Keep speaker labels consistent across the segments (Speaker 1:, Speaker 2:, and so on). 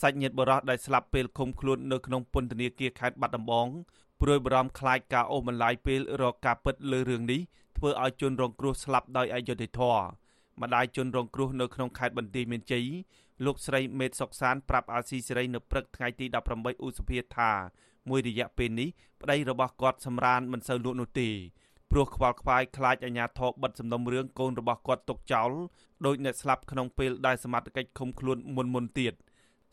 Speaker 1: សាច់ញាតិបរោះដែលស្លាប់ពេលឃុំខ្លួននៅក្នុងពន្ធនាគារខេត្តបាត់ដំបងព្រួយបារម្ភខ្លាចការអូសបន្លាយពេលរកការពិតលើរឿងនេះធ្វើឲ្យជនរងគ្រោះស្លាប់ដោយអយុត្តិធម៌ម្ដាយជនរងគ្រោះនៅក្នុងខេត្តបន្ទាយមានជ័យលោកស្រីមេតសុកសានប្រាប់អាស៊ីសេរីនៅព្រឹកថ្ងៃទី18ឧសភាថាមួយរយៈពេលនេះប្តីរបស់គាត់សម្រានមិនសូវលក់នោះទេព្រោះខ្វល់ខ្វាយខ្លាចអាញាធរបិទសំណុំរឿងកូនរបស់គាត់ទុកចោលដោយអ្នកស្លាប់ក្នុងពេលដែលសមត្ថកិច្ចឃុំខ្លួនមុនមុនទៀត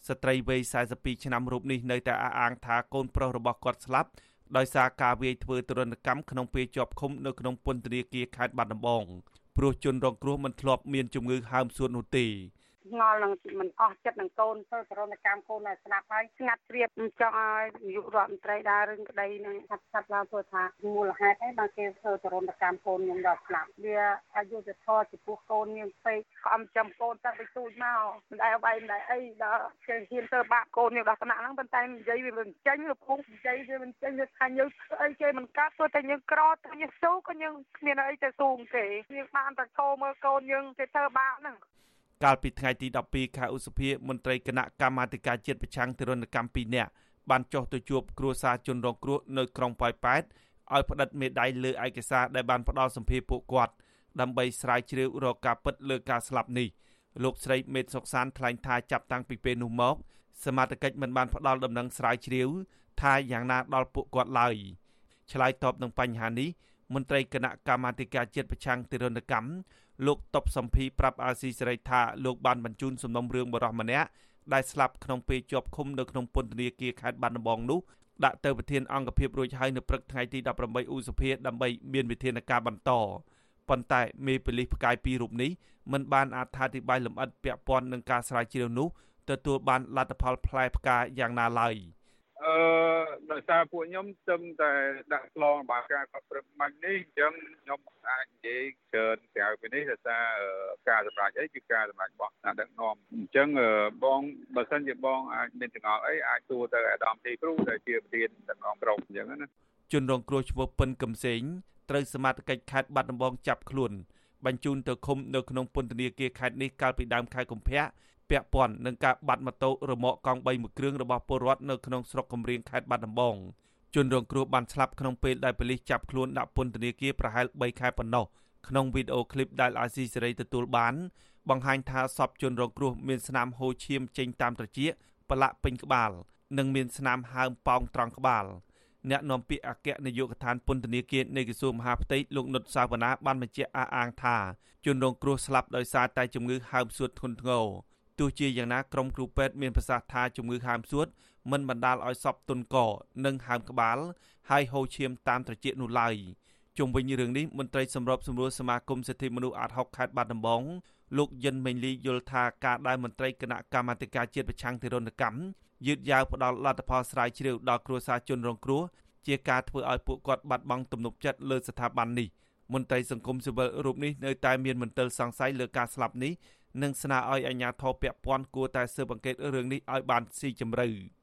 Speaker 1: ស្ត្រីវ័យ42ឆ្នាំរូបនេះនៅតែអះអាងថាកូនប្រុសរបស់គាត់ស្លាប់ដោយសារការវាយធ្វើទរណកម្មក្នុងពេលជាប់ឃុំនៅក្នុងពន្ធនាគារខេត្តបាត់ដំបងព្រោះជនរងគ្រោះមិនធ្លាប់មានជំងឺហើមសួតនោះទេ
Speaker 2: ងល់នឹងមិនអស់ចិត្តនឹងកូនធ្វើទរណកម្មកូនឲ្យស្លាប់ហើយស្ងាត់ជ្រាបចង់ឲ្យនាយករដ្ឋមន្ត្រីដើររឿងក្តីនឹងហាត់ឆាត់ឡើងធ្វើថាមូលហេតុអីបានគេធ្វើទរណកម្មកូនខ្ញុំដល់ស្លាប់វាអយុត្តិធម៌ចំពោះកូនខ្ញុំពេកខំចាំកូនតាំងពីទូចមកមិនដែលអីមិនដែលអីដល់គេហ៊ានធ្វើបាបកូនខ្ញុំដល់ថ្នាក់ហ្នឹងប៉ុន្តែនិយាយវាមិនចេញលោកពុកនិយាយវាមិនចេញថាយើងអីគេមិនកាត់ព្រោះតែយើងក្រតែយើងស៊ូក៏យើងគ្មានអីទៅស៊ូគេយើងបានតែឈោមើលកូនយើងគេធ្វើបាបហ្នឹង
Speaker 1: កាលពីថ្ងៃទី12ខែឧសភាមន្ត្រីគណៈកម្មាធិការជាតិប្រឆាំងទរណកម្ម2នាក់បានចុះទៅជួបគ្រួសារជនរងគ្រោះនៅក្រុងប៉ោយប៉ែតឲ្យផ្តិតមេដាយលើឯកសារដែលបានផ្ដល់សម្ភារពួកគាត់ដើម្បីស្រាវជ្រាវរកការពិតលើការស្លាប់នេះលោកស្រីមេតសុកសានថ្លែងថាចាប់តាំងពីពេលនោះមក សមាជិកមិនបានផ្ដល់ដំណឹងស្រាវជ្រាវថាយ៉ាងណាដល់ពួកគាត់ឡើយឆ្លើយតបនឹងបញ្ហានេះ មន្ត្រីគណៈកម្មាធិការជាតិប្រឆាំងទារុណកម្មលោកតបសំភីប្រាប់អាស៊ីសេរីថាលោកបានបញ្ជូនសំណុំរឿងបរិសម្នាក់ដែលស្លាប់ក្នុងពេលជាប់ឃុំនៅក្នុងពន្ធនាគារខេត្តបាត់ដំបងនោះដាក់ទៅប្រធានអង្គភិបរួចហើយនៅព្រឹកថ្ងៃទី18ឧសភាដើម្បីមានវិធានការបន្តប៉ុន្តែមេប៉ូលីសផ្កាយពីររូបនេះមិនបានអត្ថាធិប្បាយលម្អិតពាក់ព័ន្ធនឹងការស្រាវជ្រាវនោះទទួលបានលទ្ធផលផ្លែផ្កាយ៉ាងណាឡើយ។
Speaker 3: អឺដោយសារពួកខ្ញុំស្ទឹមតែដាក់ឆ្លងបាការគាត់ព្រឹកមាញ់នេះអញ្ចឹងខ្ញុំអាចនិយាយច្រើនក្រៅពីនេះដោយសារការសម្រេចអីគឺការសម្រេចរបស់អ្នកដឹកនាំអញ្ចឹងបងបើសិនជាបងអាចមានចង្អុលអីអាចទួទៅអាដាមទីគ្រូដែលជាប្រធានដឹកនាំក្រុមអញ្ចឹងណា
Speaker 1: ជនរងគ្រោះឈ្មោះពិនកំសែងត្រូវសមាជិកខេត្តបាត់ដំបងចាប់ខ្លួន បញ្ជូនទៅឃុំនៅក្នុងពន្ធនាគារខេត្តនេះកាលពីដើមខែកុម្ភៈពាក់ព័ន្ធនឹងការបាត់ម៉ូតូរមាក់កង់3មួយគ្រឿងរបស់ពលរដ្ឋនៅក្នុងស្រុកកំរៀងខេត្តបាត់ដំបងជនរងគ្រោះបានស្លាប់ក្នុងពេលដែលប៉ូលីសចាប់ខ្លួនដាក់ពន្ធនាគារប្រហែល3ខែប៉ុណ្ណោះក្នុងវីដេអូឃ្លីបដែលអាស៊ីសេរីទទួលបាន បង្ហាញថាសពជនរងគ្រោះមានស្នាមហូរឈាមចេញតាមត្រចៀកប្រឡាក់ពេញក្បាល និងមានស្នាមហើមប៉ោងត្រង់ក្បាល អ្នកនាំពាក្យអគ្គនាយកដ្ឋានពន្ធនាគារនៃក្រសួងមហាផ្ទៃលោកនុតសាវណ្ណាបានបញ្ជាក់អះអាងថាជនរងគ្រោះស្លាប់ដោយសារតែជំងឺហើមសួតធ្ងន់ធ្ងរទោះជាយ៉ាងណាក្រុមគ្រូពេទ្យមានប្រសាសន៍ថាជំងឺហើមសួតមិនបណ្ដាលឲ្យសពទុនកនិងហើមក្បាល ហើយហូរឈាមតាមត្រចៀកនោះឡើយជុំវិញរឿងនេះមន្ត្រីសម្របសម្រួលសមាគមសិទ្ធិមនុស្សអាត់ហុកខេត្តបាត់ដំបងលោកយិនមេងលីយល់ថាការដែលមន្ត្រីគណៈកម្មាធិការជាតិប្រឆាំងទារុណកម្ម យឺតយ៉ាវផ្ដាល់លទ្ធផលស្រាវជ្រាវដល់គ្រួសារជនរងគ្រោះជាការធ្វើឲ្យពួកគាត់បាត់បង់ទំនុកចិត្តលើស្ថាប័ននេះមន្ត្រីសង្គមស៊ីវិលរូបនេះនៅតែមានមន្ទិលសង្ស័យលើការស្លាប់នេះនិងស្នើឲ្យអាជ្ញាធរពាក់ព័ន្ធគួរតែស៊ើបអង្កេតរឿងនេះឲ្យបានស៊ីជម្រៅ។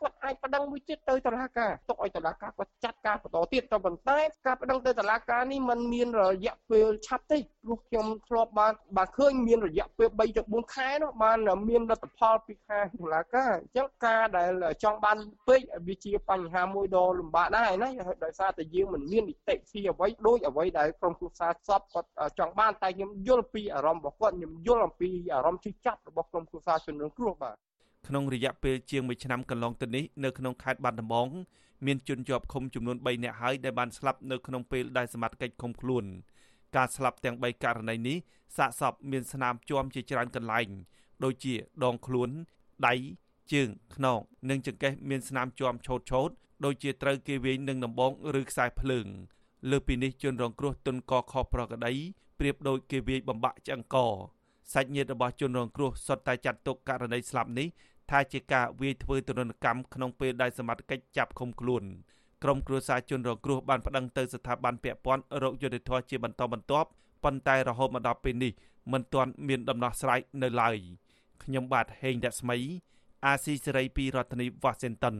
Speaker 4: គាត់អាចប្តឹងមួយទៀតទៅតុលាការទុកឲ្យតុលាការគាត់ចាត់ការបន្តទៀតក៏ប៉ុន្តែការប្តឹងទៅតុលាការនេះมันមានរយៈពេលឆាប់ទេព្រោះខ្ញុំធ្លាប់បានបើឃើញមានរយៈពេល3ទៅ4ខែនោះបានមានលទ្ធផលពីខាងតុលាការអញ្ចឹងការដែលចង់បានពេកវាជាបញ្ហាមួយដ៏លំបាកដែរណាដោយសារតែយើងមិនមាននីតិវិធីអ្វីដូចអ្វីដែលក្រុមគ្រួសារសពគាត់ចង់បានតែខ្ញុំយល់ពីអារម្មណ៍របស់គាត់ខ្ញុំយល់អំពីអារម្មណ៍ជឿចាប់របស់ក្រុមគ្រួសារជនរងគ្រោះបាទ
Speaker 1: ក្នុងរយៈពេលជាង1ឆ្នាំកន្លងទៅនេះនៅក្នុងខេត្តបាត់ដំបងមានជនជាប់ឃុំចំនួន3នាក់ហើយដែលបានស្លាប់នៅក្នុងពេលដែលសមត្ថកិច្ចឃុំខ្លួនការស្លាប់ទាំង3ករណីនេះសាកសពមានស្នាមជាំជាច្រើនកន្លែងដូចជាដងខ្លួនដៃជើងខ្នងនិងចង្កេះមានស្នាមជាំឆោតឆោតដូចជាត្រូវគេវាយនឹងដំបងឬខ្សែភ្លើងលើពីនេះជនរងគ្រោះទុនកខប្រកដីប្រៀបដូចគេវាយបំបាក់ឆ្អឹងកសាច់ញាតិរបស់ជនរងគ្រោះសុទ្ធតែចាត់ទុកករណីស្លាប់នេះ ថាជាការវាយធ្វើទរណកម្មក្នុងពេលដែលសមត្ថកិច្ចចាប់ឃុំខ្លួនក្រុមគ្រួសារជនរងគ្រោះបានប្តឹងទៅស្ថាប័នពាក់ព័ន្ធរកយុត្តិធម៌ជាបន្តបន្ទាប់ប៉ុន្តែរហូតមកដល់ពេលនេះមិនទាន់មានដំណោះស្រាយនៅឡើយខ្ញុំបាទហេងរស្មី អាស៊ីសេរីពីរដ្ឋធានី Washington